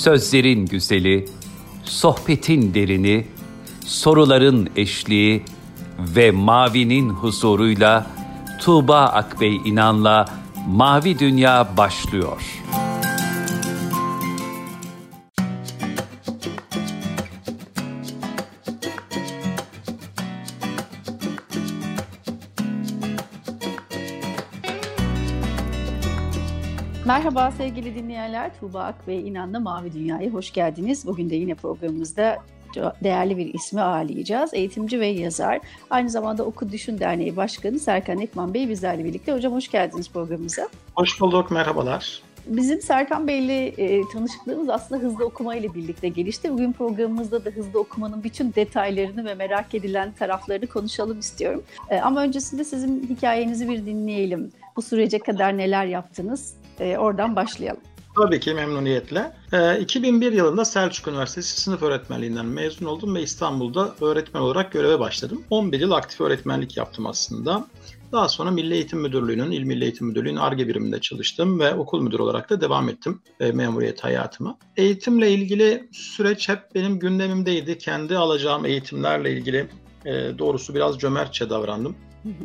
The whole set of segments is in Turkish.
Sözlerin güzeli, sohbetin derini, soruların eşliği ve mavinin huzuruyla Tuğba Akbey İnan'la Mavi Dünya başlıyor. Merhaba sevgili dinleyenler. Tuğba Akbey İnan'la Mavi Dünya'ya hoş geldiniz. Bugün de yine programımızda değerli bir ismi ağırlayacağız. Eğitimci ve yazar. Aynı zamanda Oku Düşün Derneği Başkanı Serkan Ekman Bey bizlerle birlikte. Hocam hoş geldiniz programımıza. Hoş bulduk, merhabalar. Bizim Serkan Bey'le e, tanışıklığımız aslında hızlı okuma ile birlikte gelişti. Bugün programımızda da hızlı okumanın bütün detaylarını ve merak edilen taraflarını konuşalım istiyorum. E, ama öncesinde sizin hikayenizi bir dinleyelim. Bu sürece kadar neler yaptınız? E, oradan başlayalım. Tabii ki memnuniyetle. E, 2001 yılında Selçuk Üniversitesi sınıf öğretmenliğinden mezun oldum ve İstanbul'da öğretmen olarak göreve başladım. 11 yıl aktif öğretmenlik yaptım aslında. Daha sonra Milli Eğitim Müdürlüğü'nün, İl Milli Eğitim Müdürlüğü'nün ARGE biriminde çalıştım ve okul müdürü olarak da devam ettim e, memuriyet hayatıma. Eğitimle ilgili süreç hep benim gündemimdeydi. Kendi alacağım eğitimlerle ilgili e, doğrusu biraz cömertçe davrandım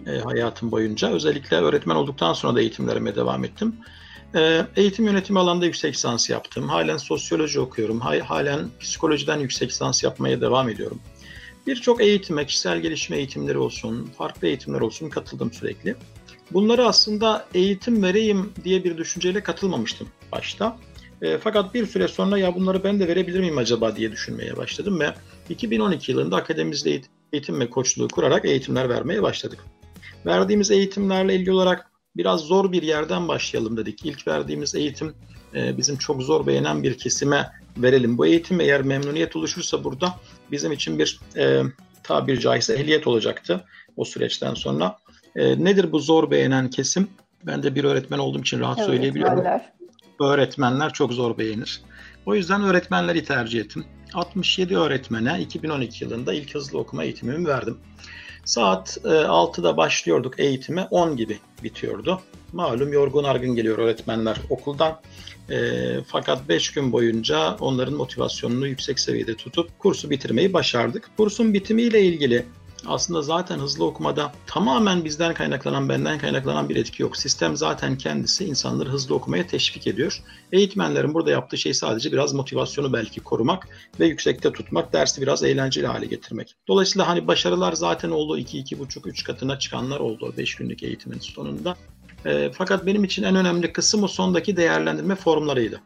e, hayatım boyunca. Özellikle öğretmen olduktan sonra da eğitimlerime devam ettim. E, eğitim yönetimi alanında yüksek lisans yaptım. Halen sosyoloji okuyorum. Halen psikolojiden yüksek lisans yapmaya devam ediyorum. Birçok eğitime, kişisel gelişme eğitimleri olsun, farklı eğitimler olsun katıldım sürekli. Bunları aslında eğitim vereyim diye bir düşünceyle katılmamıştım başta. E, fakat bir süre sonra ya bunları ben de verebilir miyim acaba diye düşünmeye başladım ve 2012 yılında akademimizde eğitim ve koçluğu kurarak eğitimler vermeye başladık. Verdiğimiz eğitimlerle ilgili olarak biraz zor bir yerden başlayalım dedik. İlk verdiğimiz eğitim e, bizim çok zor beğenen bir kesime verelim. Bu eğitim eğer memnuniyet oluşursa burada bizim için bir e, tabiri caizse ehliyet olacaktı o süreçten sonra. E, nedir bu zor beğenen kesim? Ben de bir öğretmen olduğum için rahat evet, söyleyebiliyorum. Öğretmenler. öğretmenler çok zor beğenir. O yüzden öğretmenleri tercih ettim. 67 öğretmene 2012 yılında ilk hızlı okuma eğitimimi verdim. Saat 6'da e, başlıyorduk eğitime 10 gibi bitiyordu. Malum yorgun argın geliyor öğretmenler okuldan. E, fakat 5 gün boyunca onların motivasyonunu yüksek seviyede tutup kursu bitirmeyi başardık. Kursun bitimiyle ilgili aslında zaten hızlı okumada tamamen bizden kaynaklanan, benden kaynaklanan bir etki yok. Sistem zaten kendisi insanları hızlı okumaya teşvik ediyor. Eğitmenlerin burada yaptığı şey sadece biraz motivasyonu belki korumak ve yüksekte tutmak, dersi biraz eğlenceli hale getirmek. Dolayısıyla hani başarılar zaten oldu. 2, 2,5, 3 katına çıkanlar oldu 5 günlük eğitimin sonunda. E, fakat benim için en önemli kısım o sondaki değerlendirme formlarıydı.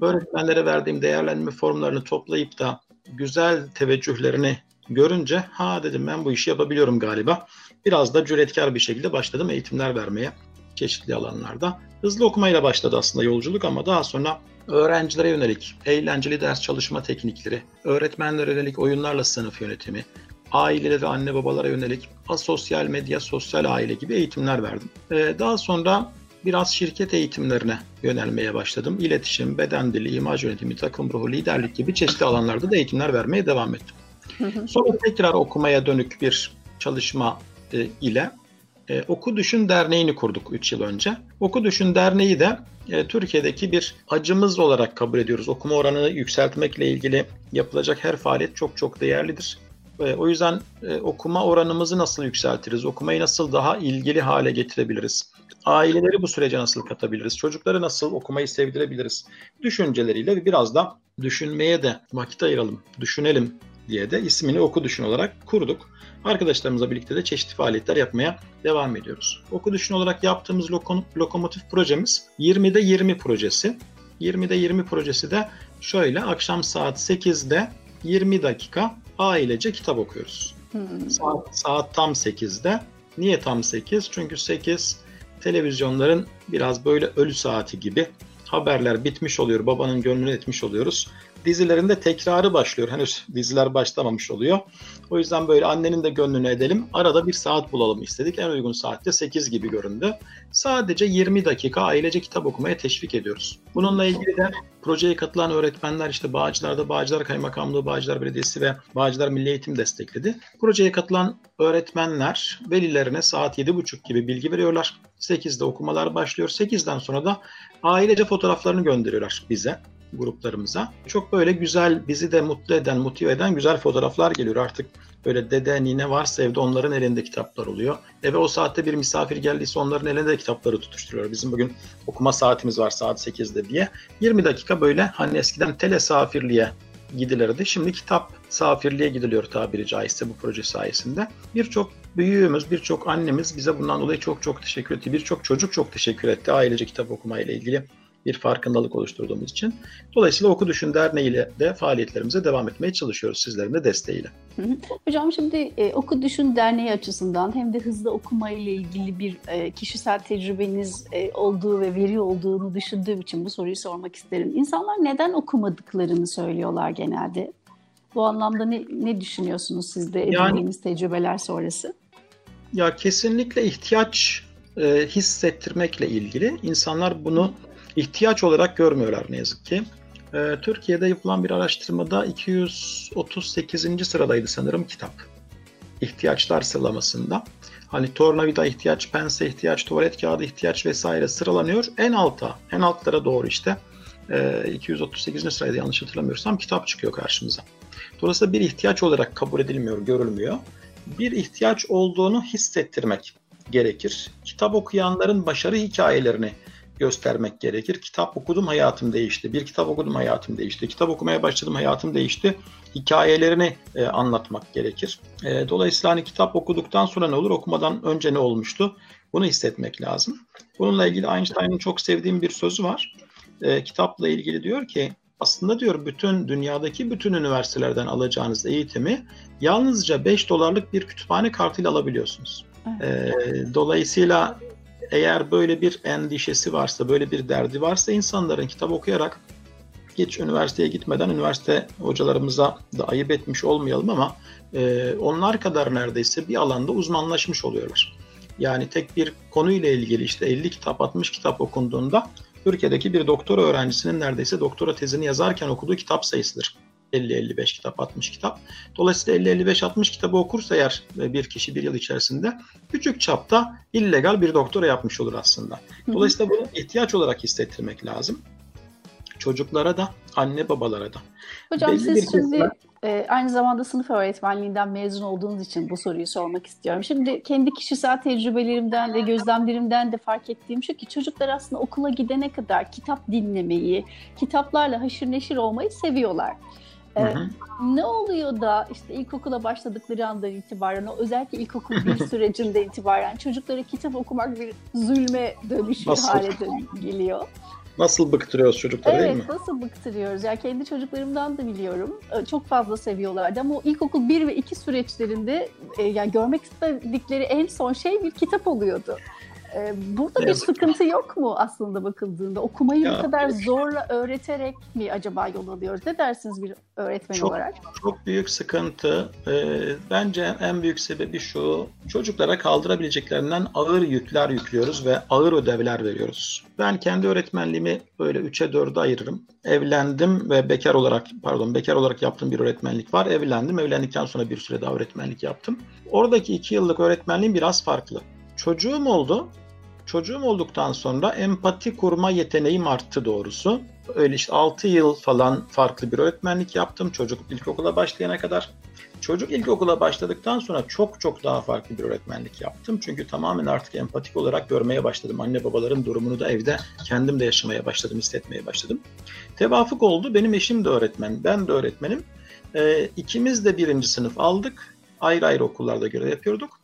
Öğretmenlere verdiğim değerlendirme formlarını toplayıp da güzel teveccühlerini görünce ha dedim ben bu işi yapabiliyorum galiba. Biraz da cüretkar bir şekilde başladım eğitimler vermeye çeşitli alanlarda. Hızlı okumayla başladı aslında yolculuk ama daha sonra öğrencilere yönelik eğlenceli ders çalışma teknikleri, öğretmenlere yönelik oyunlarla sınıf yönetimi, ailelere ve anne babalara yönelik asosyal medya, sosyal aile gibi eğitimler verdim. Ee, daha sonra biraz şirket eğitimlerine yönelmeye başladım. İletişim, beden dili, imaj yönetimi, takım ruhu, liderlik gibi çeşitli alanlarda da eğitimler vermeye devam ettim. Sonra tekrar okumaya dönük bir çalışma e, ile e, Oku Düşün Derneği'ni kurduk 3 yıl önce. Oku Düşün Derneği de e, Türkiye'deki bir acımız olarak kabul ediyoruz. Okuma oranını yükseltmekle ilgili yapılacak her faaliyet çok çok değerlidir. E, o yüzden e, okuma oranımızı nasıl yükseltiriz? Okumayı nasıl daha ilgili hale getirebiliriz? Aileleri bu sürece nasıl katabiliriz? Çocukları nasıl okumayı sevdirebiliriz? Düşünceleriyle biraz da düşünmeye de vakit ayıralım, düşünelim diye de ismini Oku Düşün olarak kurduk. Arkadaşlarımızla birlikte de çeşitli faaliyetler yapmaya devam ediyoruz. Oku Düşün olarak yaptığımız lokom lokomotif projemiz 20'de 20 projesi. 20'de 20 projesi de şöyle akşam saat 8'de 20 dakika ailece kitap okuyoruz. Hmm. Saat, saat tam 8'de. Niye tam 8? Çünkü 8 televizyonların biraz böyle ölü saati gibi haberler bitmiş oluyor, babanın gönlünü etmiş oluyoruz dizilerinde tekrarı başlıyor. Henüz diziler başlamamış oluyor. O yüzden böyle annenin de gönlünü edelim. Arada bir saat bulalım istedik. En uygun saatte 8 gibi göründü. Sadece 20 dakika ailece kitap okumaya teşvik ediyoruz. Bununla ilgili de projeye katılan öğretmenler işte Bağcılar'da Bağcılar Kaymakamlığı, Bağcılar Belediyesi ve Bağcılar Milli Eğitim destekledi. Projeye katılan öğretmenler velilerine saat 7.30 gibi bilgi veriyorlar. 8'de okumalar başlıyor. 8'den sonra da ailece fotoğraflarını gönderiyorlar bize gruplarımıza. Çok böyle güzel, bizi de mutlu eden, motive eden güzel fotoğraflar geliyor. Artık böyle dede, nine varsa evde onların elinde kitaplar oluyor. Eve o saatte bir misafir geldiyse onların elinde de kitapları tutuşturuyor. Bizim bugün okuma saatimiz var saat 8'de diye. 20 dakika böyle hani eskiden telesafirliğe gidilirdi. Şimdi kitap safirliğe gidiliyor tabiri caizse bu proje sayesinde. Birçok büyüğümüz, birçok annemiz bize bundan dolayı çok çok teşekkür etti. Birçok çocuk çok teşekkür etti ailece kitap okumayla ilgili bir farkındalık oluşturduğumuz için. Dolayısıyla Oku Düşün Derneği ile de faaliyetlerimize devam etmeye çalışıyoruz sizlerin de desteğiyle. Hocam şimdi e, Oku Düşün Derneği açısından hem de hızlı okuma ile ilgili bir e, kişisel tecrübeniz e, olduğu ve veri olduğunu düşündüğüm için bu soruyu sormak isterim. İnsanlar neden okumadıklarını söylüyorlar genelde? Bu anlamda ne, ne düşünüyorsunuz siz de edindiğiniz yani, tecrübeler sonrası? Ya kesinlikle ihtiyaç e, hissettirmekle ilgili. İnsanlar bunu ihtiyaç olarak görmüyorlar ne yazık ki. Ee, Türkiye'de yapılan bir araştırmada 238. sıradaydı sanırım kitap. İhtiyaçlar sıralamasında. Hani tornavida ihtiyaç, pense ihtiyaç, tuvalet kağıdı ihtiyaç vesaire sıralanıyor. En alta, en altlara doğru işte 238. Ee, sırada yanlış hatırlamıyorsam kitap çıkıyor karşımıza. Dolayısıyla bir ihtiyaç olarak kabul edilmiyor, görülmüyor. Bir ihtiyaç olduğunu hissettirmek gerekir. Kitap okuyanların başarı hikayelerini göstermek gerekir. Kitap okudum hayatım değişti. Bir kitap okudum hayatım değişti. Kitap okumaya başladım hayatım değişti. Hikayelerini e, anlatmak gerekir. E, dolayısıyla hani kitap okuduktan sonra ne olur? Okumadan önce ne olmuştu? Bunu hissetmek lazım. Bununla ilgili Einstein'ın çok sevdiğim bir sözü var. E, kitapla ilgili diyor ki aslında diyor bütün dünyadaki bütün üniversitelerden alacağınız eğitimi yalnızca 5 dolarlık bir kütüphane kartıyla alabiliyorsunuz. Evet. E, dolayısıyla eğer böyle bir endişesi varsa, böyle bir derdi varsa insanların kitap okuyarak geç üniversiteye gitmeden üniversite hocalarımıza da ayıp etmiş olmayalım ama e, onlar kadar neredeyse bir alanda uzmanlaşmış oluyorlar. Yani tek bir konuyla ilgili işte 50 kitap 60 kitap okunduğunda Türkiye'deki bir doktora öğrencisinin neredeyse doktora tezini yazarken okuduğu kitap sayısıdır. 50-55 kitap, 60 kitap. Dolayısıyla 50-55-60 kitabı okursa eğer e, bir kişi bir yıl içerisinde küçük çapta illegal bir doktora yapmış olur aslında. Dolayısıyla bunu ihtiyaç olarak hissettirmek lazım. Çocuklara da, anne babalara da. Hocam Belli siz şimdi kesme... e, aynı zamanda sınıf öğretmenliğinden mezun olduğunuz için bu soruyu sormak istiyorum. Şimdi kendi kişisel tecrübelerimden de gözlemlerimden de fark ettiğim şu ki çocuklar aslında okula gidene kadar kitap dinlemeyi, kitaplarla haşır neşir olmayı seviyorlar. Ee, ne oluyor da işte ilkokula başladıkları andan itibaren, o özellikle ilkokul bir sürecinde itibaren çocuklara kitap okumak bir zulme dönüşür Nasıl? hale geliyor. Nasıl bıktırıyoruz çocukları evet, değil mi? Evet nasıl bıktırıyoruz. Yani kendi çocuklarımdan da biliyorum. Çok fazla seviyorlardı ama o ilkokul 1 ve 2 süreçlerinde yani görmek istedikleri en son şey bir kitap oluyordu. Ee, burada ne bir sıkıntı yok mu aslında bakıldığında? Okumayı ya, bu kadar zorla öğreterek mi acaba yol alıyoruz? Ne dersiniz bir öğretmen çok, olarak? Çok büyük sıkıntı. Ee, bence en büyük sebebi şu. Çocuklara kaldırabileceklerinden ağır yükler yüklüyoruz ve ağır ödevler veriyoruz. Ben kendi öğretmenliğimi böyle 3'e 4'e ayırırım. Evlendim ve bekar olarak pardon bekar olarak yaptığım bir öğretmenlik var. Evlendim. Evlendikten sonra bir süre daha öğretmenlik yaptım. Oradaki 2 yıllık öğretmenliğim biraz farklı. Çocuğum oldu Çocuğum olduktan sonra empati kurma yeteneğim arttı doğrusu. Öyle işte 6 yıl falan farklı bir öğretmenlik yaptım çocuk ilkokula başlayana kadar. Çocuk ilkokula başladıktan sonra çok çok daha farklı bir öğretmenlik yaptım. Çünkü tamamen artık empatik olarak görmeye başladım. Anne babaların durumunu da evde kendim de yaşamaya başladım, hissetmeye başladım. Tevafuk oldu. Benim eşim de öğretmen, ben de öğretmenim. Ee, ikimiz de birinci sınıf aldık. Ayrı ayrı okullarda görev yapıyorduk.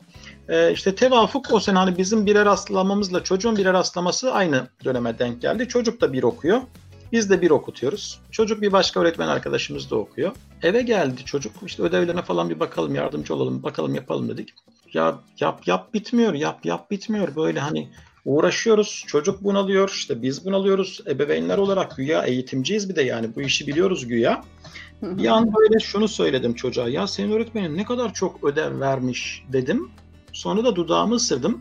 Ee, işte tevafuk o sene hani bizim birer rastlamamızla çocuğun birer rastlaması aynı döneme denk geldi. Çocuk da bir okuyor. Biz de bir okutuyoruz. Çocuk bir başka öğretmen arkadaşımız da okuyor. Eve geldi çocuk işte ödevlerine falan bir bakalım yardımcı olalım bakalım yapalım dedik. Ya yap yap bitmiyor yap yap bitmiyor böyle hani uğraşıyoruz. Çocuk bunalıyor işte biz bunalıyoruz. Ebeveynler olarak güya eğitimciyiz bir de yani bu işi biliyoruz güya. Bir an böyle şunu söyledim çocuğa ya senin öğretmenin ne kadar çok ödev vermiş dedim. Sonra da dudağımı ısırdım.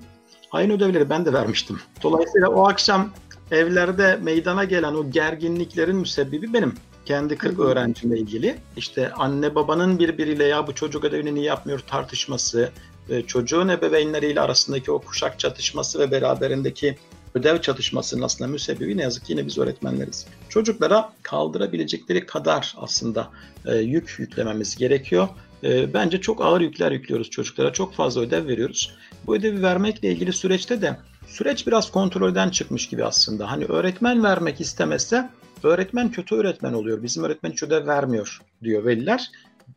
Aynı ödevleri ben de vermiştim. Dolayısıyla o akşam evlerde meydana gelen o gerginliklerin müsebbibi benim. Kendi 40 öğrencimle ilgili. İşte anne babanın birbiriyle ya bu çocuk ödevini niye yapmıyor tartışması, çocuğun ebeveynleriyle arasındaki o kuşak çatışması ve beraberindeki ödev çatışmasının aslında müsebbibi ne yazık ki yine biz öğretmenleriz. Çocuklara kaldırabilecekleri kadar aslında e, yük yüklememiz gerekiyor. E, bence çok ağır yükler yüklüyoruz çocuklara. Çok fazla ödev veriyoruz. Bu ödevi vermekle ilgili süreçte de süreç biraz kontrolden çıkmış gibi aslında. Hani öğretmen vermek istemezse öğretmen kötü öğretmen oluyor. Bizim öğretmen hiç ödev vermiyor diyor veliler.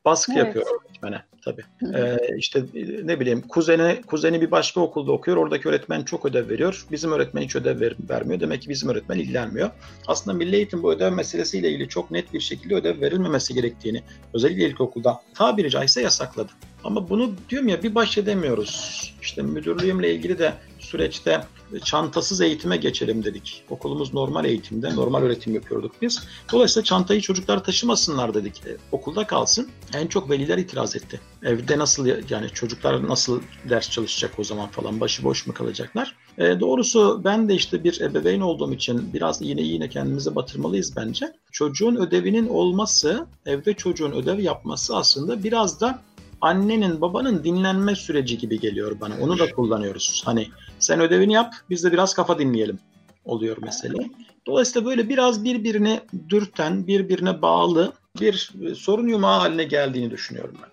Baskı evet. yapıyor öğretmene tabii. Ee, işte ne bileyim kuzeni kuzeni bir başka okulda okuyor. Oradaki öğretmen çok ödev veriyor. Bizim öğretmen hiç ödev ver, vermiyor. Demek ki bizim öğretmen ilgilenmiyor. Aslında Milli Eğitim bu ödev meselesiyle ilgili çok net bir şekilde ödev verilmemesi gerektiğini özellikle ilkokulda tabiri caizse yasakladı. Ama bunu diyorum ya bir baş edemiyoruz. İşte müdürlüğümle ilgili de süreçte çantasız eğitime geçelim dedik. Okulumuz normal eğitimde, normal öğretim yapıyorduk biz. Dolayısıyla çantayı çocuklar taşımasınlar dedik. E, okulda kalsın. En çok veliler itiraz etti. Evde nasıl yani çocuklar nasıl ders çalışacak o zaman falan başıboş mu kalacaklar? E, doğrusu ben de işte bir ebeveyn olduğum için biraz yine yine kendimize batırmalıyız bence. Çocuğun ödevinin olması, evde çocuğun ödev yapması aslında biraz da annenin babanın dinlenme süreci gibi geliyor bana. Onu da kullanıyoruz. Hani sen ödevini yap biz de biraz kafa dinleyelim oluyor mesele. Dolayısıyla böyle biraz birbirine dürten, birbirine bağlı bir sorun yumağı haline geldiğini düşünüyorum ben.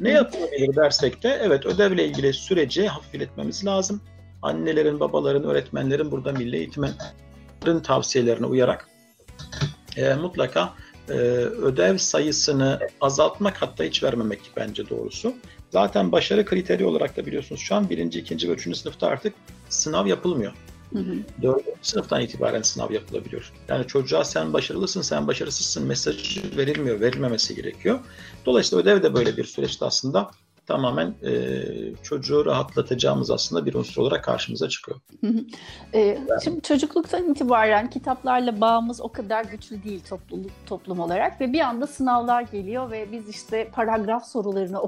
Ne yapılabilir dersek de evet ödevle ilgili süreci hafifletmemiz lazım. Annelerin, babaların, öğretmenlerin burada milli eğitimin tavsiyelerine uyarak e, mutlaka e, ödev sayısını azaltmak hatta hiç vermemek bence doğrusu. Zaten başarı kriteri olarak da biliyorsunuz şu an birinci, ikinci ve üçüncü sınıfta artık sınav yapılmıyor. Dördüncü sınıftan itibaren sınav yapılabiliyor. Yani çocuğa sen başarılısın, sen başarısızsın mesajı verilmiyor, verilmemesi gerekiyor. Dolayısıyla ödev de böyle bir süreçte aslında tamamen e, çocuğu rahatlatacağımız aslında bir unsur olarak karşımıza çıkıyor. e, şimdi çocukluktan itibaren kitaplarla bağımız o kadar güçlü değil topluluk toplum olarak ve bir anda sınavlar geliyor ve biz işte paragraf sorularını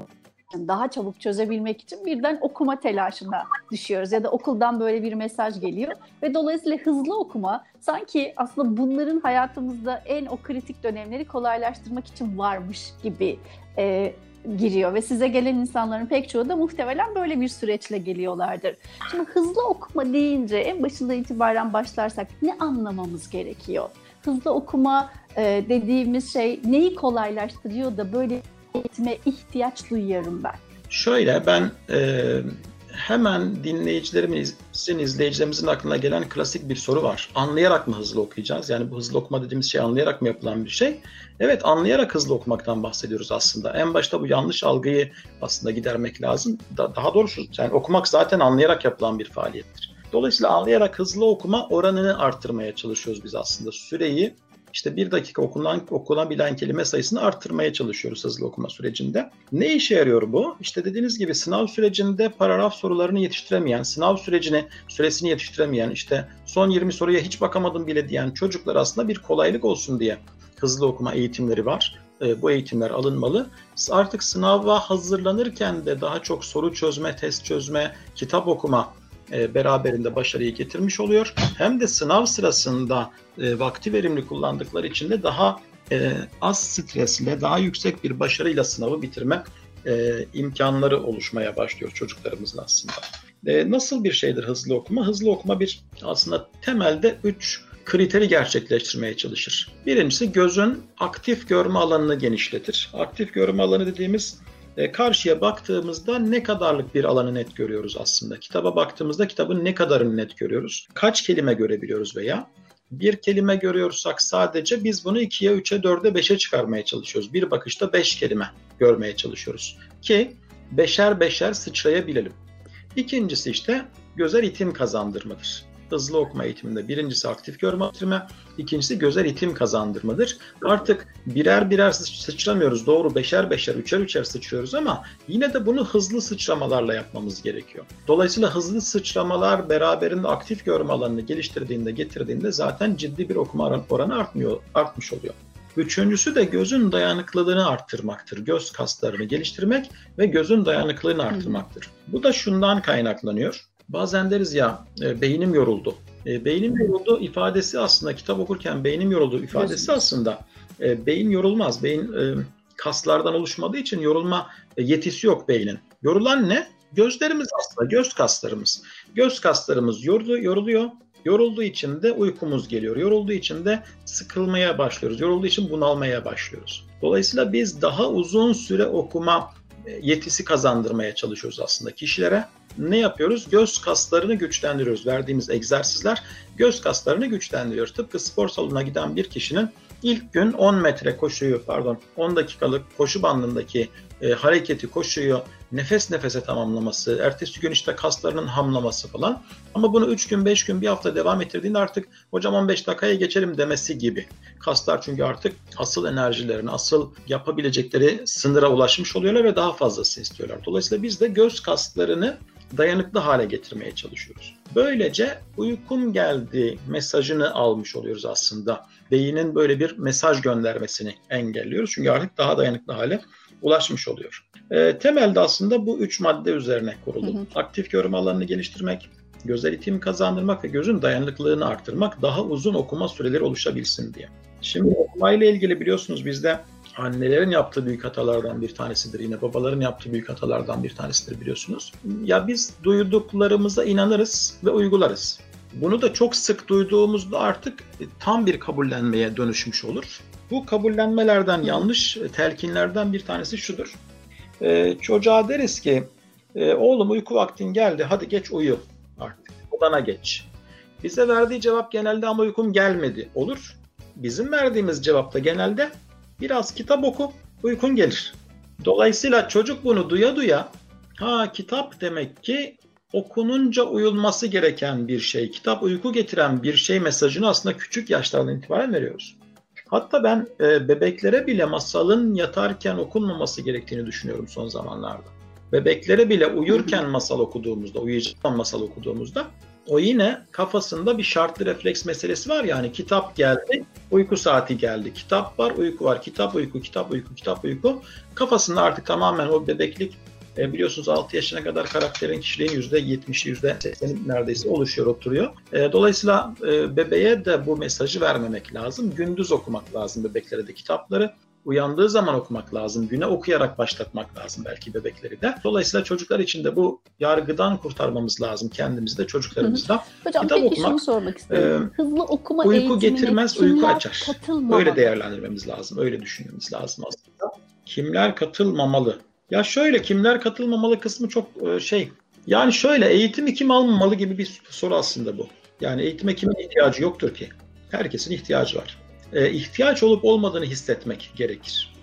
daha çabuk çözebilmek için birden okuma telaşına düşüyoruz ya da okuldan böyle bir mesaj geliyor ve dolayısıyla hızlı okuma sanki aslında bunların hayatımızda en o kritik dönemleri kolaylaştırmak için varmış gibi e, giriyor ve size gelen insanların pek çoğu da muhtemelen böyle bir süreçle geliyorlardır. Şimdi hızlı okuma deyince en başında itibaren başlarsak ne anlamamız gerekiyor? Hızlı okuma e, dediğimiz şey neyi kolaylaştırıyor da böyle eğitime ihtiyaç duyuyorum ben? Şöyle ben e, hemen dinleyicilerimizin, izleyicilerimizin aklına gelen klasik bir soru var. Anlayarak mı hızlı okuyacağız? Yani bu hızlı okuma dediğimiz şey anlayarak mı yapılan bir şey? Evet anlayarak hızlı okumaktan bahsediyoruz aslında. En başta bu yanlış algıyı aslında gidermek lazım. Da, daha doğrusu yani okumak zaten anlayarak yapılan bir faaliyettir. Dolayısıyla anlayarak hızlı okuma oranını arttırmaya çalışıyoruz biz aslında. Süreyi işte bir dakika okunan, okunabilen kelime sayısını arttırmaya çalışıyoruz hızlı okuma sürecinde. Ne işe yarıyor bu? İşte dediğiniz gibi sınav sürecinde paragraf sorularını yetiştiremeyen, sınav sürecini, süresini yetiştiremeyen, işte son 20 soruya hiç bakamadım bile diyen çocuklar aslında bir kolaylık olsun diye hızlı okuma eğitimleri var. E, bu eğitimler alınmalı. Artık sınava hazırlanırken de daha çok soru çözme, test çözme, kitap okuma beraberinde başarıyı getirmiş oluyor. Hem de sınav sırasında e, vakti verimli kullandıkları için de daha e, az stresle, daha yüksek bir başarıyla sınavı bitirme e, imkanları oluşmaya başlıyor çocuklarımızın aslında. E, nasıl bir şeydir hızlı okuma? Hızlı okuma bir aslında temelde üç kriteri gerçekleştirmeye çalışır. Birincisi gözün aktif görme alanını genişletir. Aktif görme alanı dediğimiz e, karşıya baktığımızda ne kadarlık bir alanı net görüyoruz aslında. Kitaba baktığımızda kitabın ne kadarını net görüyoruz. Kaç kelime görebiliyoruz veya bir kelime görüyorsak sadece biz bunu 2'ye, 3'e, 4'e, 5'e çıkarmaya çalışıyoruz. Bir bakışta 5 kelime görmeye çalışıyoruz ki beşer beşer sıçrayabilelim. İkincisi işte göze ritim kazandırmadır hızlı okuma eğitiminde birincisi aktif görme eğitimi, ikincisi gözel itim kazandırmadır. Artık birer birer sıçramıyoruz. Doğru beşer beşer, üçer üçer sıçrıyoruz ama yine de bunu hızlı sıçramalarla yapmamız gerekiyor. Dolayısıyla hızlı sıçramalar beraberinde aktif görme alanını geliştirdiğinde, getirdiğinde zaten ciddi bir okuma oranı artmıyor, artmış oluyor. Üçüncüsü de gözün dayanıklılığını arttırmaktır. Göz kaslarını geliştirmek ve gözün dayanıklılığını arttırmaktır. Bu da şundan kaynaklanıyor. Bazen deriz ya e, beynim yoruldu. E, beynim yoruldu ifadesi aslında kitap okurken beynim yoruldu ifadesi aslında e, beyin yorulmaz. Beyin e, kaslardan oluşmadığı için yorulma e, yetisi yok beynin. Yorulan ne? Gözlerimiz aslında, göz kaslarımız. Göz kaslarımız yoruluyor, yoruluyor Yorulduğu için de uykumuz geliyor. Yorulduğu için de sıkılmaya başlıyoruz. Yorulduğu için bunalmaya başlıyoruz. Dolayısıyla biz daha uzun süre okuma yetisi kazandırmaya çalışıyoruz aslında kişilere. Ne yapıyoruz? Göz kaslarını güçlendiriyoruz. Verdiğimiz egzersizler göz kaslarını güçlendiriyor. Tıpkı spor salonuna giden bir kişinin ilk gün 10 metre koşuyu pardon 10 dakikalık koşu bandındaki e, hareketi koşuyu nefes nefese tamamlaması, ertesi gün işte kaslarının hamlaması falan. Ama bunu 3 gün, 5 gün, bir hafta devam ettirdiğinde artık hocam 15 dakikaya geçelim demesi gibi. Kaslar çünkü artık asıl enerjilerini, asıl yapabilecekleri sınıra ulaşmış oluyorlar ve daha fazlası istiyorlar. Dolayısıyla biz de göz kaslarını dayanıklı hale getirmeye çalışıyoruz. Böylece uykum geldi mesajını almış oluyoruz aslında. Beynin böyle bir mesaj göndermesini engelliyoruz. Çünkü artık daha dayanıklı hale ulaşmış oluyor. E, temelde aslında bu üç madde üzerine kurulu. Hı hı. Aktif görme alanını geliştirmek, gözel itim kazandırmak ve gözün dayanıklılığını arttırmak daha uzun okuma süreleri oluşabilsin diye. Şimdi okumayla ilgili biliyorsunuz bizde annelerin yaptığı büyük hatalardan bir tanesidir. Yine babaların yaptığı büyük hatalardan bir tanesidir biliyorsunuz. Ya biz duyduklarımıza inanırız ve uygularız. Bunu da çok sık duyduğumuzda artık tam bir kabullenmeye dönüşmüş olur. Bu kabullenmelerden, yanlış telkinlerden bir tanesi şudur. Ee, çocuğa deriz ki, e, oğlum uyku vaktin geldi, hadi geç uyu artık, odana geç. Bize verdiği cevap genelde ama uykum gelmedi olur. Bizim verdiğimiz cevap da genelde biraz kitap oku, uykun gelir. Dolayısıyla çocuk bunu duya duya, ha kitap demek ki okununca uyulması gereken bir şey, kitap uyku getiren bir şey mesajını aslında küçük yaşlardan itibaren veriyoruz. Hatta ben e, bebeklere bile masalın yatarken okunmaması gerektiğini düşünüyorum son zamanlarda. Bebeklere bile uyurken masal okuduğumuzda, uyuyacak masal okuduğumuzda o yine kafasında bir şartlı refleks meselesi var yani kitap geldi, uyku saati geldi. Kitap var, uyku var. Kitap uyku, kitap uyku, kitap uyku. Kafasında artık tamamen o bebeklik e, biliyorsunuz 6 yaşına kadar karakterin kişiliğin %70'i %80'i neredeyse oluşuyor, oturuyor. E, dolayısıyla e, bebeğe de bu mesajı vermemek lazım. Gündüz okumak lazım bebeklere de kitapları uyandığı zaman okumak lazım. Güne okuyarak başlatmak lazım belki bebekleri de. Dolayısıyla çocuklar için de bu yargıdan kurtarmamız lazım kendimizi de çocuklarımızı da. Hocam Kitap peki okumak, şunu sormak istiyorum. E, Hızlı okuma uyku getirmez, uyku açar. Öyle değerlendirmemiz lazım. Öyle düşünmemiz lazım aslında. Kimler katılmamalı? Ya şöyle kimler katılmamalı kısmı çok e, şey. Yani şöyle eğitimi kim almamalı gibi bir soru aslında bu. Yani eğitime kimin ihtiyacı yoktur ki? Herkesin ihtiyacı var. Ee, ihtiyaç olup olmadığını hissetmek gerekir.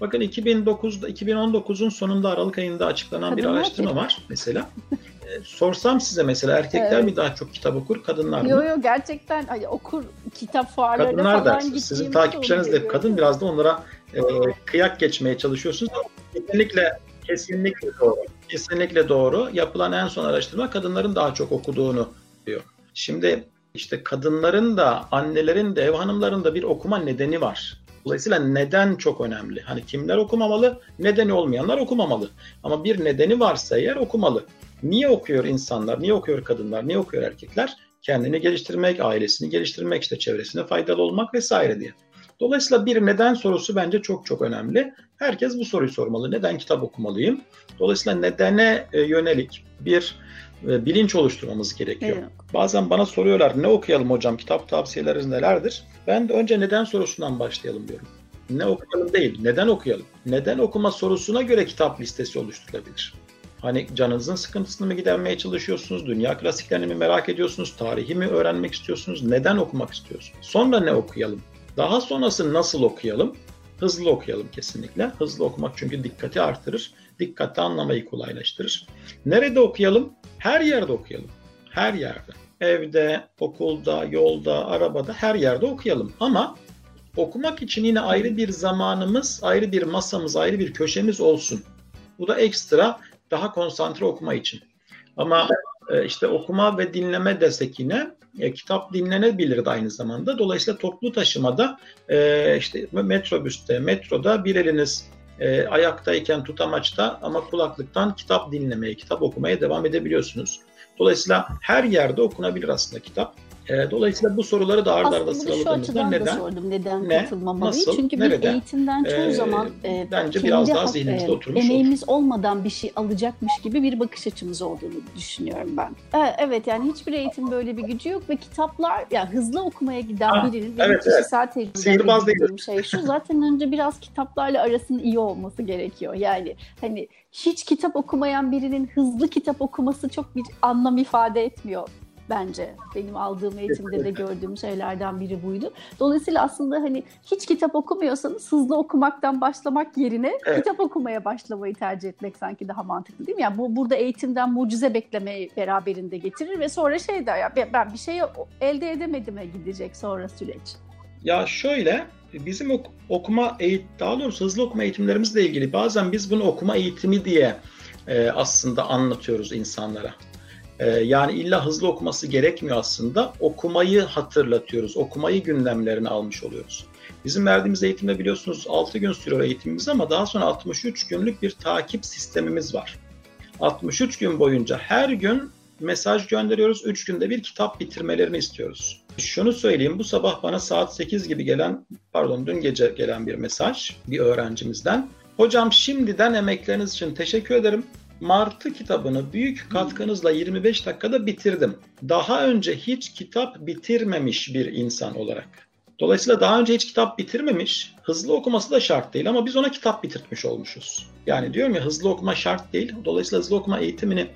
Bakın 2009'da 2019'un sonunda Aralık ayında açıklanan Kadınlar bir araştırma var mesela. Ee, sorsam size mesela erkekler evet. mi daha çok kitap okur, kadınlar mı? Yok yok gerçekten hani okur kitap fuarlarına kadınlar falan gittiğimiz Sizin takipçileriniz de kadın biraz da onlara e, kıyak geçmeye çalışıyorsunuz. Kesinlikle kesinlikle doğru. Kesinlikle doğru. Yapılan en son araştırma kadınların daha çok okuduğunu diyor. Şimdi işte kadınların da annelerin de ev hanımların da bir okuma nedeni var. Dolayısıyla neden çok önemli. Hani kimler okumamalı, nedeni olmayanlar okumamalı. Ama bir nedeni varsa eğer okumalı. Niye okuyor insanlar, niye okuyor kadınlar, niye okuyor erkekler? Kendini geliştirmek, ailesini geliştirmek, işte çevresine faydalı olmak vesaire diye. Dolayısıyla bir neden sorusu bence çok çok önemli. Herkes bu soruyu sormalı. Neden kitap okumalıyım? Dolayısıyla nedene e, yönelik bir e, bilinç oluşturmamız gerekiyor. Evet. Bazen bana soruyorlar ne okuyalım hocam kitap tavsiyeleriniz nelerdir? Ben de önce neden sorusundan başlayalım diyorum. Ne okuyalım değil, neden okuyalım? Neden okuma sorusuna göre kitap listesi oluşturulabilir. Hani canınızın sıkıntısını mı gidermeye çalışıyorsunuz? Dünya klasiklerini mi merak ediyorsunuz? Tarihi mi öğrenmek istiyorsunuz? Neden okumak istiyorsunuz? Sonra ne okuyalım? Daha sonrası nasıl okuyalım? Hızlı okuyalım kesinlikle. Hızlı okumak çünkü dikkati artırır. Dikkatli anlamayı kolaylaştırır. Nerede okuyalım? Her yerde okuyalım. Her yerde. Evde, okulda, yolda, arabada her yerde okuyalım. Ama okumak için yine ayrı bir zamanımız, ayrı bir masamız, ayrı bir köşemiz olsun. Bu da ekstra daha konsantre okuma için. Ama işte okuma ve dinleme desek yine e, kitap dinlenebilir de aynı zamanda. Dolayısıyla toplu taşımada e, işte metrobüste, metroda bir eliniz e, ayaktayken tutamaçta ama kulaklıktan kitap dinlemeye, kitap okumaya devam edebiliyorsunuz. Dolayısıyla her yerde okunabilir aslında kitap. E, dolayısıyla bu soruları da arda arda sıraladığımızda neden? Da sordum, neden ne, katılmamalıyız? Nasıl, Çünkü nerede? bir eğitimden çoğu e, zaman e, bence biraz daha zihnimizde e, oturmuş emeğimiz olur. olmadan bir şey alacakmış gibi bir bakış açımız olduğunu düşünüyorum ben. E, evet yani hiçbir eğitim böyle bir gücü yok ve kitaplar yani hızlı okumaya giden ha, birinin benim evet, kişisel evet. tecrübemde şey şu zaten önce biraz kitaplarla arasının iyi olması gerekiyor. Yani hani hiç kitap okumayan birinin hızlı kitap okuması çok bir anlam ifade etmiyor bence. Benim aldığım eğitimde de gördüğüm şeylerden biri buydu. Dolayısıyla aslında hani hiç kitap okumuyorsanız hızlı okumaktan başlamak yerine evet. kitap okumaya başlamayı tercih etmek sanki daha mantıklı değil mi? Yani bu burada eğitimden mucize beklemeyi beraberinde getirir ve sonra şey der ya ben bir şey elde edemedim'e gidecek sonra süreç. Ya şöyle bizim ok- okuma eğit daha doğrusu hızlı okuma eğitimlerimizle ilgili bazen biz bunu okuma eğitimi diye e, aslında anlatıyoruz insanlara. E, yani illa hızlı okuması gerekmiyor aslında. Okumayı hatırlatıyoruz. Okumayı gündemlerine almış oluyoruz. Bizim verdiğimiz eğitimde biliyorsunuz 6 gün sürüyor eğitimimiz ama daha sonra 63 günlük bir takip sistemimiz var. 63 gün boyunca her gün mesaj gönderiyoruz. 3 günde bir kitap bitirmelerini istiyoruz. Şunu söyleyeyim bu sabah bana saat 8 gibi gelen pardon dün gece gelen bir mesaj bir öğrencimizden. Hocam şimdiden emekleriniz için teşekkür ederim. Martı kitabını büyük katkınızla 25 dakikada bitirdim. Daha önce hiç kitap bitirmemiş bir insan olarak. Dolayısıyla daha önce hiç kitap bitirmemiş, hızlı okuması da şart değil ama biz ona kitap bitirtmiş olmuşuz. Yani diyorum ya hızlı okuma şart değil. Dolayısıyla hızlı okuma eğitimini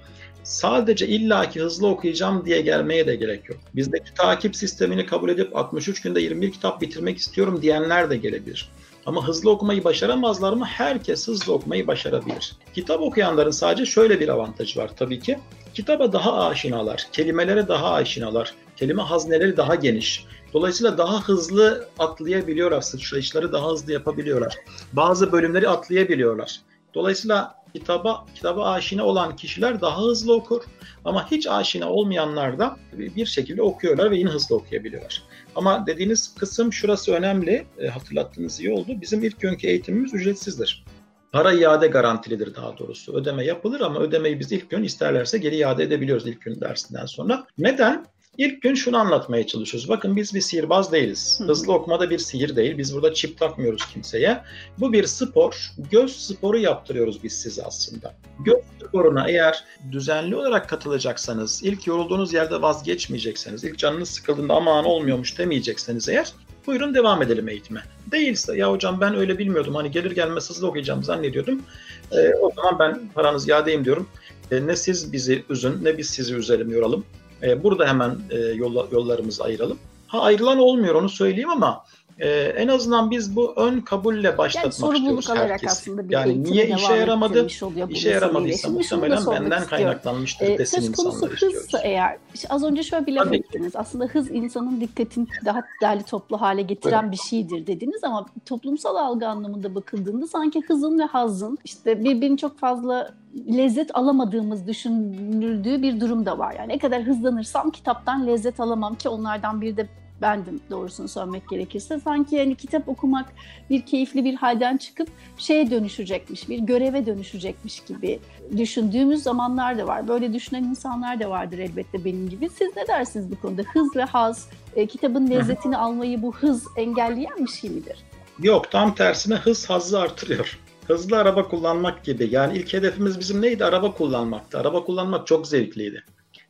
sadece illaki hızlı okuyacağım diye gelmeye de gerek yok. Bizdeki takip sistemini kabul edip 63 günde 21 kitap bitirmek istiyorum diyenler de gelebilir. Ama hızlı okumayı başaramazlar mı? Herkes hızlı okumayı başarabilir. Kitap okuyanların sadece şöyle bir avantajı var tabii ki. Kitaba daha aşinalar, kelimelere daha aşinalar, kelime hazneleri daha geniş. Dolayısıyla daha hızlı atlayabiliyorlar, sıçrayışları daha hızlı yapabiliyorlar. Bazı bölümleri atlayabiliyorlar. Dolayısıyla kitaba kitaba aşina olan kişiler daha hızlı okur ama hiç aşina olmayanlar da bir şekilde okuyorlar ve yine hızlı okuyabiliyorlar. Ama dediğiniz kısım şurası önemli. E, hatırlattığınız iyi oldu. Bizim ilk günkü eğitimimiz ücretsizdir. Para iade garantilidir daha doğrusu. Ödeme yapılır ama ödemeyi biz ilk gün isterlerse geri iade edebiliyoruz ilk gün dersinden sonra. Neden? İlk gün şunu anlatmaya çalışıyoruz. Bakın biz bir sihirbaz değiliz. Hızlı okumada bir sihir değil. Biz burada çip takmıyoruz kimseye. Bu bir spor. Göz sporu yaptırıyoruz biz size aslında. Göz sporuna eğer düzenli olarak katılacaksanız, ilk yorulduğunuz yerde vazgeçmeyecekseniz, ilk canınız sıkıldığında aman olmuyormuş demeyecekseniz eğer buyurun devam edelim eğitime. Değilse ya hocam ben öyle bilmiyordum hani gelir gelmez hızlı okuyacağım zannediyordum. E, o zaman ben paranızı iadeyim diyorum. E, ne siz bizi üzün ne biz sizi üzelim yoralım. E, burada hemen e, yolla, yollarımızı ayıralım. Ha ayrılan olmuyor onu söyleyeyim ama ee, en azından biz bu ön kabulle başlatmak yani alarak herkesi. aslında bir yani niye işe yaramadı? İşe yaramadıysa muhtemelen benden kaynaklanmıştır ee, desin söz konusu hızsa eğer, işte az önce şöyle bir laf ettiniz. Aslında hız insanın dikkatini daha değerli toplu hale getiren evet. bir şeydir dediniz ama toplumsal algı anlamında bakıldığında sanki hızın ve hazın işte birbirini çok fazla lezzet alamadığımız düşünüldüğü bir durum da var. Yani ne kadar hızlanırsam kitaptan lezzet alamam ki onlardan biri de bendim doğrusunu söylemek gerekirse. Sanki yani kitap okumak bir keyifli bir halden çıkıp şeye dönüşecekmiş, bir göreve dönüşecekmiş gibi düşündüğümüz zamanlar da var. Böyle düşünen insanlar da vardır elbette benim gibi. Siz ne dersiniz bu konuda? Hız ve haz, e, kitabın lezzetini almayı bu hız engelleyen bir şey midir? Yok tam tersine hız hazzı artırıyor. Hızlı araba kullanmak gibi. Yani ilk hedefimiz bizim neydi? Araba kullanmaktı. Araba kullanmak çok zevkliydi.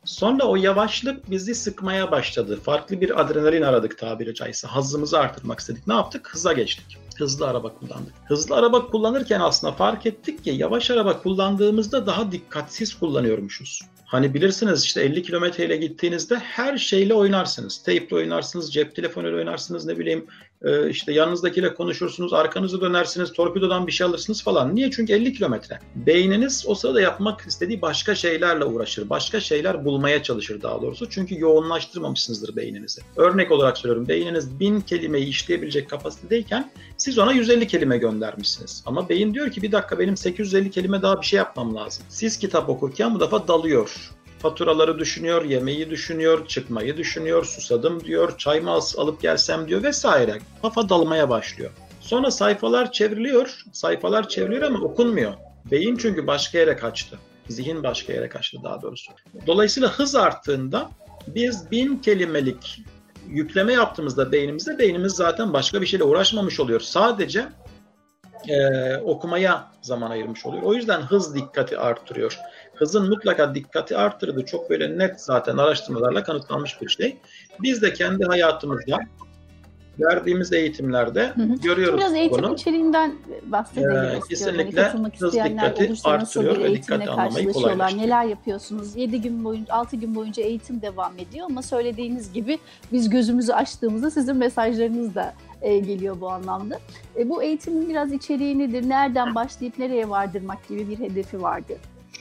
Sonra o yavaşlık bizi sıkmaya başladı. Farklı bir adrenalin aradık tabiri caizse. Hazzımızı artırmak istedik. Ne yaptık? Hıza geçtik. Hızlı araba kullandık. Hızlı araba kullanırken aslında fark ettik ki yavaş araba kullandığımızda daha dikkatsiz kullanıyormuşuz. Hani bilirsiniz işte 50 kilometreyle gittiğinizde her şeyle oynarsınız. Teyple oynarsınız, cep telefonuyla oynarsınız, ne bileyim e, işte yanınızdakiyle konuşursunuz, arkanızı dönersiniz, torpidodan bir şey alırsınız falan. Niye? Çünkü 50 kilometre. Beyniniz o sırada yapmak istediği başka şeylerle uğraşır. Başka şeyler bulmaya çalışır daha doğrusu. Çünkü yoğunlaştırmamışsınızdır beyninizi. Örnek olarak söylüyorum. Beyniniz 1000 kelimeyi işleyebilecek kapasitedeyken siz ona 150 kelime göndermişsiniz. Ama beyin diyor ki bir dakika benim 850 kelime daha bir şey yapmam lazım. Siz kitap okurken bu defa dalıyor faturaları düşünüyor, yemeği düşünüyor, çıkmayı düşünüyor, susadım diyor, çay mı alıp gelsem diyor vesaire. Kafa dalmaya başlıyor. Sonra sayfalar çevriliyor, sayfalar çevriliyor ama okunmuyor. Beyin çünkü başka yere kaçtı. Zihin başka yere kaçtı daha doğrusu. Dolayısıyla hız arttığında Biz bin kelimelik yükleme yaptığımızda beynimizde beynimiz zaten başka bir şeyle uğraşmamış oluyor. Sadece e, okumaya zaman ayırmış oluyor. O yüzden hız dikkati arttırıyor. Hızın mutlaka dikkati arttırdığı çok böyle net zaten araştırmalarla kanıtlanmış bir şey. Biz de kendi hayatımızda verdiğimiz eğitimlerde hı hı. görüyoruz Biraz eğitim bunu. içeriğinden bahsedelim ee. Kesinlikle hani katılmak isteyenler olursa nasıl bir eğitimle karşılaşıyorlar, neler yapıyorsunuz? 7 gün boyunca, 6 gün boyunca eğitim devam ediyor ama söylediğiniz gibi biz gözümüzü açtığımızda sizin mesajlarınız da e, geliyor bu anlamda. E, bu eğitimin biraz içeriği nedir? Nereden başlayıp nereye vardırmak gibi bir hedefi vardı.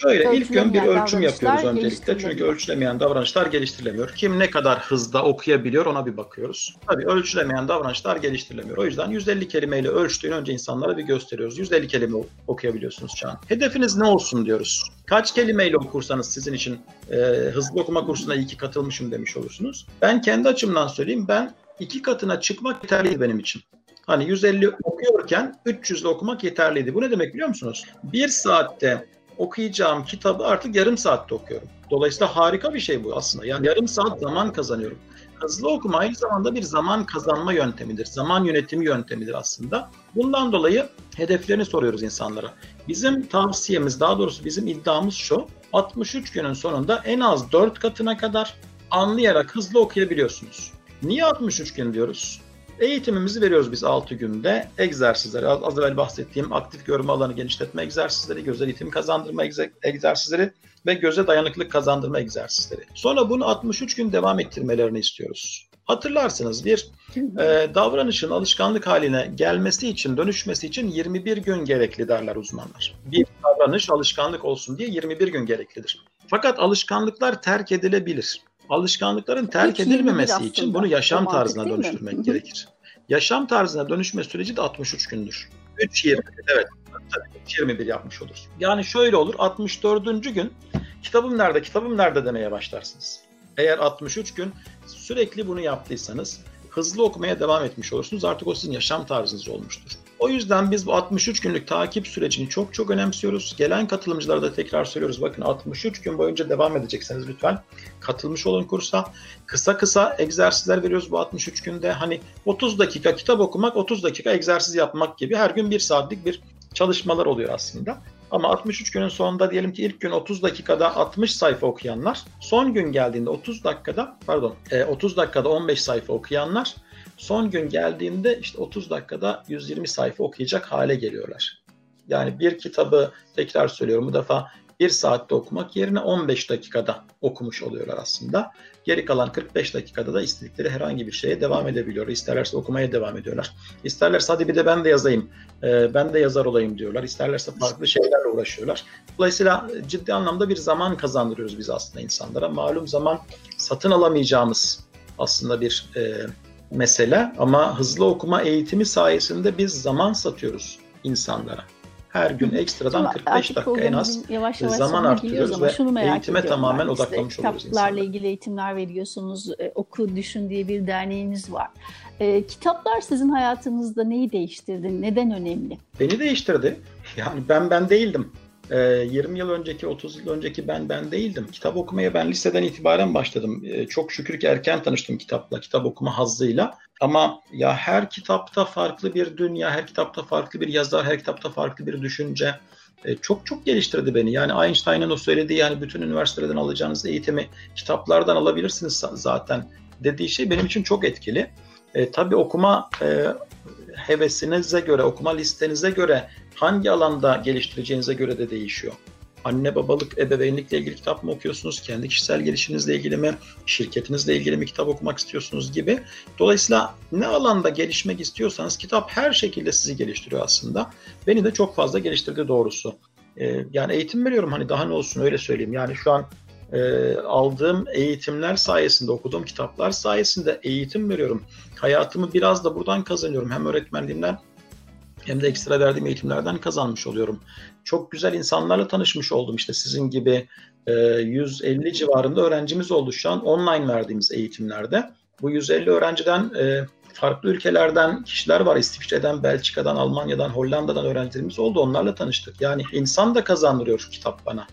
Şöyle ilk gün bir ölçüm yapıyoruz öncelikle. Çünkü ölçülemeyen davranışlar geliştirilemiyor. Kim ne kadar hızda okuyabiliyor ona bir bakıyoruz. Tabii ölçülemeyen davranışlar geliştirilemiyor. O yüzden 150 kelimeyle ölçtüğünü önce insanlara bir gösteriyoruz. 150 kelime okuyabiliyorsunuz şu an. Hedefiniz ne olsun diyoruz. Kaç kelimeyle okursanız sizin için e, hızlı okuma kursuna iyi ki katılmışım demiş olursunuz. Ben kendi açımdan söyleyeyim. Ben iki katına çıkmak yeterliydi benim için. Hani 150 okuyorken 300'le okumak yeterliydi. Bu ne demek biliyor musunuz? Bir saatte okuyacağım kitabı artık yarım saatte okuyorum. Dolayısıyla harika bir şey bu aslında. Yani yarım saat zaman kazanıyorum. Hızlı okuma aynı zamanda bir zaman kazanma yöntemidir. Zaman yönetimi yöntemidir aslında. Bundan dolayı hedeflerini soruyoruz insanlara. Bizim tavsiyemiz, daha doğrusu bizim iddiamız şu. 63 günün sonunda en az 4 katına kadar anlayarak hızlı okuyabiliyorsunuz. Niye 63 gün diyoruz? Eğitimimizi veriyoruz biz 6 günde. Egzersizleri, az, az evvel bahsettiğim aktif görme alanı genişletme egzersizleri, göz eğitim kazandırma egzersizleri ve göze dayanıklılık kazandırma egzersizleri. Sonra bunu 63 gün devam ettirmelerini istiyoruz. Hatırlarsınız bir e, davranışın alışkanlık haline gelmesi için, dönüşmesi için 21 gün gerekli derler uzmanlar. Bir davranış alışkanlık olsun diye 21 gün gereklidir. Fakat alışkanlıklar terk edilebilir alışkanlıkların terk edilmemesi için bunu yaşam tarzına dönüştürmek gerekir. Yaşam tarzına dönüşme süreci de 63 gündür. 3-20 evet. Tabii 21 yapmış olur. Yani şöyle olur 64. gün kitabım nerede kitabım nerede demeye başlarsınız. Eğer 63 gün sürekli bunu yaptıysanız hızlı okumaya devam etmiş olursunuz. Artık o sizin yaşam tarzınız olmuştur. O yüzden biz bu 63 günlük takip sürecini çok çok önemsiyoruz. Gelen katılımcılara da tekrar söylüyoruz. Bakın 63 gün boyunca devam edecekseniz lütfen katılmış olun kursa. Kısa kısa egzersizler veriyoruz bu 63 günde. Hani 30 dakika kitap okumak, 30 dakika egzersiz yapmak gibi her gün bir saatlik bir çalışmalar oluyor aslında. Ama 63 günün sonunda diyelim ki ilk gün 30 dakikada 60 sayfa okuyanlar, son gün geldiğinde 30 dakikada pardon 30 e, dakikada 15 sayfa okuyanlar son gün geldiğinde işte 30 dakikada 120 sayfa okuyacak hale geliyorlar. Yani bir kitabı tekrar söylüyorum bu defa bir saatte okumak yerine 15 dakikada okumuş oluyorlar aslında. Geri kalan 45 dakikada da istedikleri herhangi bir şeye devam edebiliyor. İsterlerse okumaya devam ediyorlar. İsterlerse hadi bir de ben de yazayım, e, ben de yazar olayım diyorlar. İsterlerse farklı şeylerle uğraşıyorlar. Dolayısıyla ciddi anlamda bir zaman kazandırıyoruz biz aslında insanlara. Malum zaman satın alamayacağımız aslında bir mesele ama hızlı okuma eğitimi sayesinde biz zaman satıyoruz insanlara her gün ekstradan 45 dakika en az yavaş yavaş zaman arttırıyoruz ve şunu eğitime tamamen işte, odaklamış oluyoruz Kitaplarla ilgili eğitimler veriyorsunuz. E, oku, düşün diye bir derneğiniz var. E, kitaplar sizin hayatınızda neyi değiştirdi? Neden önemli? Beni değiştirdi. Yani ben ben değildim. 20 ee, yıl önceki, 30 yıl önceki ben ben değildim. Kitap okumaya ben liseden itibaren başladım. Ee, çok şükür ki erken tanıştım kitapla, kitap okuma hazzıyla. Ama ya her kitapta farklı bir dünya, her kitapta farklı bir yazar, her kitapta farklı bir düşünce ee, çok çok geliştirdi beni. Yani Einstein'ın o söylediği yani bütün üniversitelerden alacağınız eğitimi kitaplardan alabilirsiniz zaten dediği şey benim için çok etkili. E, tabii okuma e, hevesinize göre, okuma listenize göre hangi alanda geliştireceğinize göre de değişiyor. Anne babalık, ebeveynlikle ilgili kitap mı okuyorsunuz? Kendi kişisel gelişinizle ilgili mi? Şirketinizle ilgili mi kitap okumak istiyorsunuz gibi. Dolayısıyla ne alanda gelişmek istiyorsanız kitap her şekilde sizi geliştiriyor aslında. Beni de çok fazla geliştirdi doğrusu. Ee, yani eğitim veriyorum hani daha ne olsun öyle söyleyeyim. Yani şu an e, aldığım eğitimler sayesinde, okuduğum kitaplar sayesinde eğitim veriyorum. Hayatımı biraz da buradan kazanıyorum. Hem öğretmenliğimden hem de ekstra verdiğim eğitimlerden kazanmış oluyorum. Çok güzel insanlarla tanışmış oldum işte sizin gibi e, 150 civarında öğrencimiz oldu şu an online verdiğimiz eğitimlerde. Bu 150 öğrenciden e, farklı ülkelerden kişiler var. İsviçre'den, Belçika'dan, Almanya'dan, Hollanda'dan öğrencilerimiz oldu. Onlarla tanıştık. Yani insan da kazandırıyor kitap bana.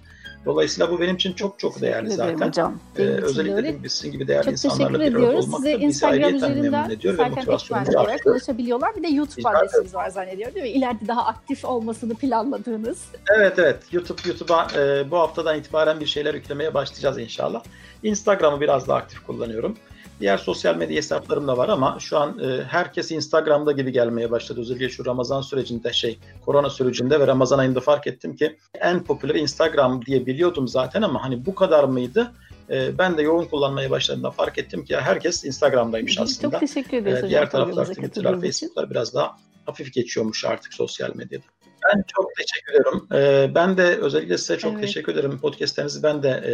Dolayısıyla bu benim için çok çok değerli zaten. Hocam. Ee, özellikle biz sizin gibi değerli çok insanlarla bir arada olmak Size Instagram üzerinden ediyor ve motivasyonumuzu olarak ulaşabiliyorlar. Bir de YouTube adresiniz var zannediyorum değil mi? İleride daha aktif olmasını planladığınız. Evet evet. YouTube YouTube'a e, bu haftadan itibaren bir şeyler yüklemeye başlayacağız inşallah. Instagram'ı biraz daha aktif kullanıyorum. Diğer sosyal medya hesaplarım da var ama şu an e, herkes Instagram'da gibi gelmeye başladı. Özellikle şu Ramazan sürecinde şey, korona sürecinde ve Ramazan ayında fark ettim ki en popüler Instagram diye biliyordum zaten ama hani bu kadar mıydı? E, ben de yoğun kullanmaya başladığımda fark ettim ki herkes Instagram'daymış aslında. Çok teşekkür ederiz. E, diğer taraflar Twitter'lar, Facebook'lar biraz daha hafif geçiyormuş artık sosyal medyada. Ben çok teşekkür ederim. Ee, ben de özellikle size çok evet. teşekkür ederim. Podcastlerinizi ben de e,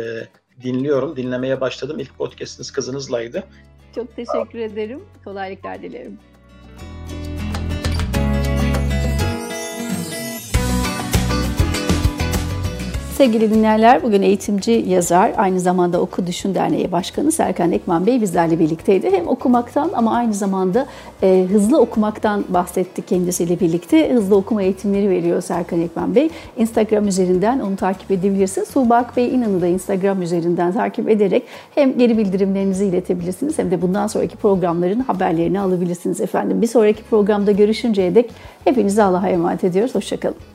dinliyorum. Dinlemeye başladım. İlk podcastiniz kızınızlaydı. Çok teşekkür ederim. Kolaylıklar dilerim. Sevgili dinleyenler, bugün eğitimci, yazar, aynı zamanda Oku Düşün Derneği Başkanı Serkan Ekman Bey bizlerle birlikteydi. Hem okumaktan ama aynı zamanda e, hızlı okumaktan bahsetti kendisiyle birlikte. Hızlı okuma eğitimleri veriyor Serkan Ekman Bey. Instagram üzerinden onu takip edebilirsiniz. Tuğbak Bey İnan'ı da Instagram üzerinden takip ederek hem geri bildirimlerinizi iletebilirsiniz hem de bundan sonraki programların haberlerini alabilirsiniz efendim. Bir sonraki programda görüşünceye dek hepinizi Allah'a emanet ediyoruz. Hoşçakalın.